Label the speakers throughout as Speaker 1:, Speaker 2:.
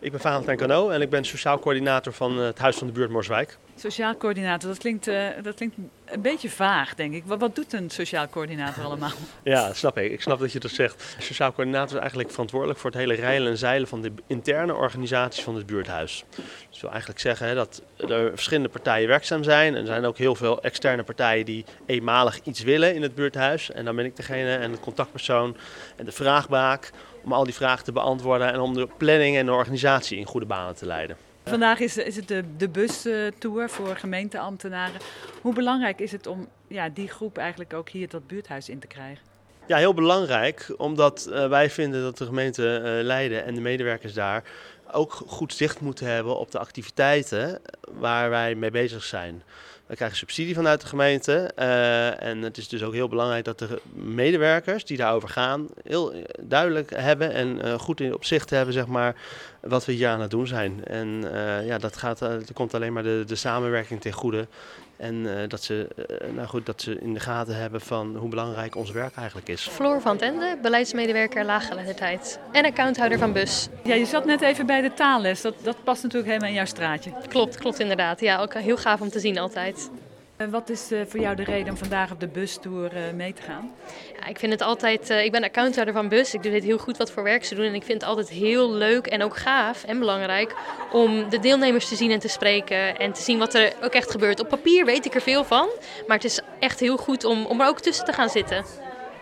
Speaker 1: Ik ben Valentijn Cano en ik ben sociaal coördinator van het Huis van de Buurt Morswijk.
Speaker 2: Sociaal coördinator, dat klinkt, uh, dat klinkt een beetje vaag, denk ik. Wat, wat, doet een sociaal coördinator allemaal?
Speaker 1: Ja, snap ik. Ik snap dat je dat zegt. Sociaal coördinator is eigenlijk verantwoordelijk voor het hele rijlen en zeilen van de interne organisaties van het buurthuis. Dat wil eigenlijk zeggen hè, dat er verschillende partijen werkzaam zijn. En er zijn ook heel veel externe partijen die eenmalig iets willen in het buurthuis. En dan ben ik degene en de contactpersoon en de vraagbaak om al die vragen te beantwoorden en om de planning en de organisatie in goede banen te leiden.
Speaker 2: Vandaag is, is het de, de bustour voor gemeenteambtenaren. Hoe belangrijk is het om ja, die groep eigenlijk ook hier dat buurthuis in te krijgen?
Speaker 1: Ja, heel belangrijk, omdat uh, wij vinden dat de gemeente uh, Leiden en de medewerkers daar ook goed zicht moeten hebben op de activiteiten waar wij mee bezig zijn. We krijgen subsidie vanuit de gemeente uh, en het is dus ook heel belangrijk dat de medewerkers die daarover gaan heel duidelijk hebben en uh, goed in opzicht hebben zeg maar, wat we hier aan het doen zijn. En uh, ja, dat, gaat, dat komt alleen maar de, de samenwerking ten goede en uh, dat, ze, uh, nou goed, dat ze in de gaten hebben van hoe belangrijk ons werk eigenlijk is.
Speaker 3: Floor van Tende, beleidsmedewerker laaggeletterdheid en accounthouder van BUS.
Speaker 2: Ja, je zat net even bij de taalles. Dat, dat past natuurlijk helemaal in jouw straatje.
Speaker 3: Klopt, klopt inderdaad. Ja, ook heel gaaf om te zien altijd.
Speaker 2: Wat is uh, voor jou de reden om vandaag op de bustour uh, mee te gaan?
Speaker 3: Ja, ik vind het altijd, uh, ik ben accounthouder van bus. Ik doe dit heel goed wat voor werk ze doen. En ik vind het altijd heel leuk en ook gaaf en belangrijk om de deelnemers te zien en te spreken. En te zien wat er ook echt gebeurt. Op papier weet ik er veel van. Maar het is echt heel goed om, om er ook tussen te gaan zitten.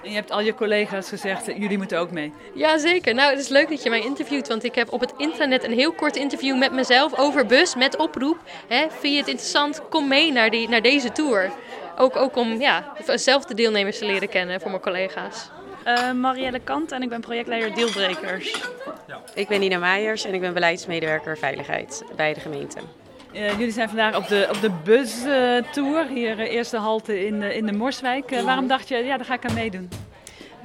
Speaker 2: En je hebt al je collega's gezegd, jullie moeten ook mee.
Speaker 3: Ja, zeker. Nou, het is leuk dat je mij interviewt, want ik heb op het internet een heel kort interview met mezelf over bus, met oproep. Hè, vind je het interessant? Kom mee naar, die, naar deze tour. Ook, ook om ja, zelf de deelnemers te leren kennen voor mijn collega's.
Speaker 4: Uh, Marielle Kant en ik ben projectleider Deelbrekers.
Speaker 5: Ja. Ik ben Nina Meijers en ik ben beleidsmedewerker Veiligheid bij de gemeente.
Speaker 2: Uh, jullie zijn vandaag op de, op de bustour, uh, hier uh, eerste halte in, in de Morswijk. waarom dacht je, ja, daar ga ik aan meedoen?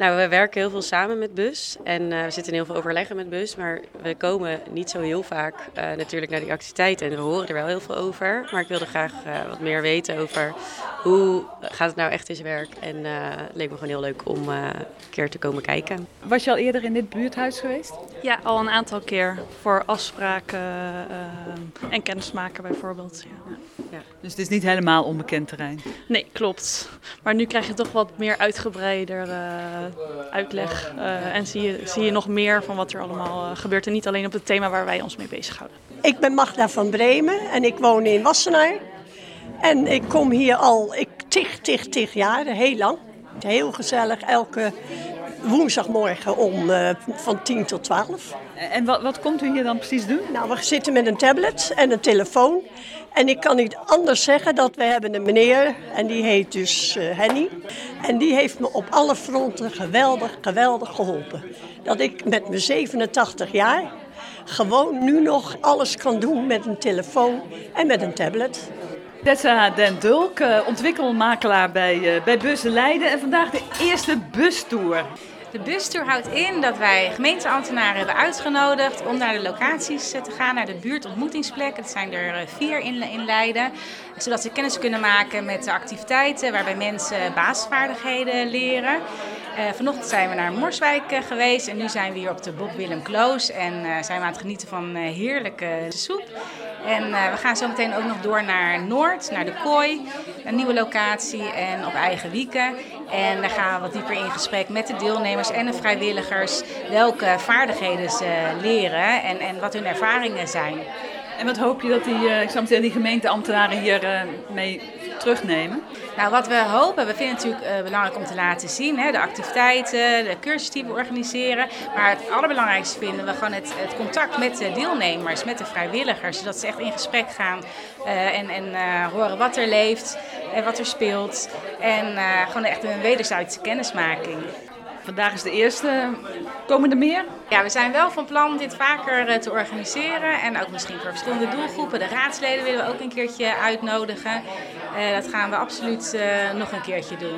Speaker 5: Nou, we werken heel veel samen met Bus en we zitten in heel veel overleggen met Bus, maar we komen niet zo heel vaak natuurlijk naar die activiteiten en we horen er wel heel veel over. Maar ik wilde graag wat meer weten over hoe gaat het nou echt in zijn werk en het leek me gewoon heel leuk om een keer te komen kijken.
Speaker 2: Was je al eerder in dit buurthuis geweest?
Speaker 4: Ja, al een aantal keer voor afspraken en kennismaken bijvoorbeeld. Ja.
Speaker 2: Ja. Dus het is niet helemaal onbekend terrein?
Speaker 4: Nee, klopt. Maar nu krijg je toch wat meer uitgebreider uh, uitleg. Uh, en zie je, zie je nog meer van wat er allemaal uh, gebeurt. En niet alleen op het thema waar wij ons mee bezighouden.
Speaker 6: Ik ben Magda van Bremen en ik woon in Wassenaar. En ik kom hier al ik, tig, tig, tig jaren, heel lang. Heel gezellig, elke woensdagmorgen om uh, van 10 tot 12.
Speaker 2: En wat, wat komt u hier dan precies doen?
Speaker 6: Nou, we zitten met een tablet en een telefoon. En ik kan niet anders zeggen dat we hebben een meneer, en die heet dus uh, Henny. En die heeft me op alle fronten geweldig, geweldig geholpen. Dat ik met mijn 87 jaar gewoon nu nog alles kan doen met een telefoon en met een tablet.
Speaker 2: Tessa Den Dulk, uh, ontwikkelmakelaar bij, uh, bij Bussen Leiden. En vandaag de eerste bustour.
Speaker 7: De bustour houdt in dat wij gemeenteambtenaren hebben uitgenodigd om naar de locaties te gaan, naar de buurtontmoetingsplekken. Dat zijn er vier in, in Leiden. Zodat ze kennis kunnen maken met de activiteiten waarbij mensen basisvaardigheden leren. Uh, vanochtend zijn we naar Morswijk uh, geweest en nu zijn we hier op de Bob Willem Kloos en uh, zijn we aan het genieten van heerlijke soep. En we gaan zo meteen ook nog door naar Noord, naar de Kooi, een nieuwe locatie en op eigen wieken. En daar gaan we wat dieper in gesprek met de deelnemers en de vrijwilligers welke vaardigheden ze leren en, en wat hun ervaringen zijn.
Speaker 2: En wat hoop je dat die, ik zou zeggen, die gemeenteambtenaren hier mee terugnemen?
Speaker 7: Nou, wat we hopen, we vinden het natuurlijk uh, belangrijk om te laten zien, hè, de activiteiten, de cursussen die we organiseren. Maar het allerbelangrijkste vinden we gewoon het, het contact met de deelnemers, met de vrijwilligers. Zodat ze echt in gesprek gaan en, en horen wat er leeft en wat er speelt. En gewoon echt een wederzijdse kennismaking.
Speaker 2: Vandaag is de eerste. Komen er meer?
Speaker 7: Ja, we zijn wel van plan dit vaker te organiseren. En ook misschien voor verschillende doelgroepen. De raadsleden willen we ook een keertje uitnodigen. Uh, dat gaan we absoluut uh, nog een keertje doen.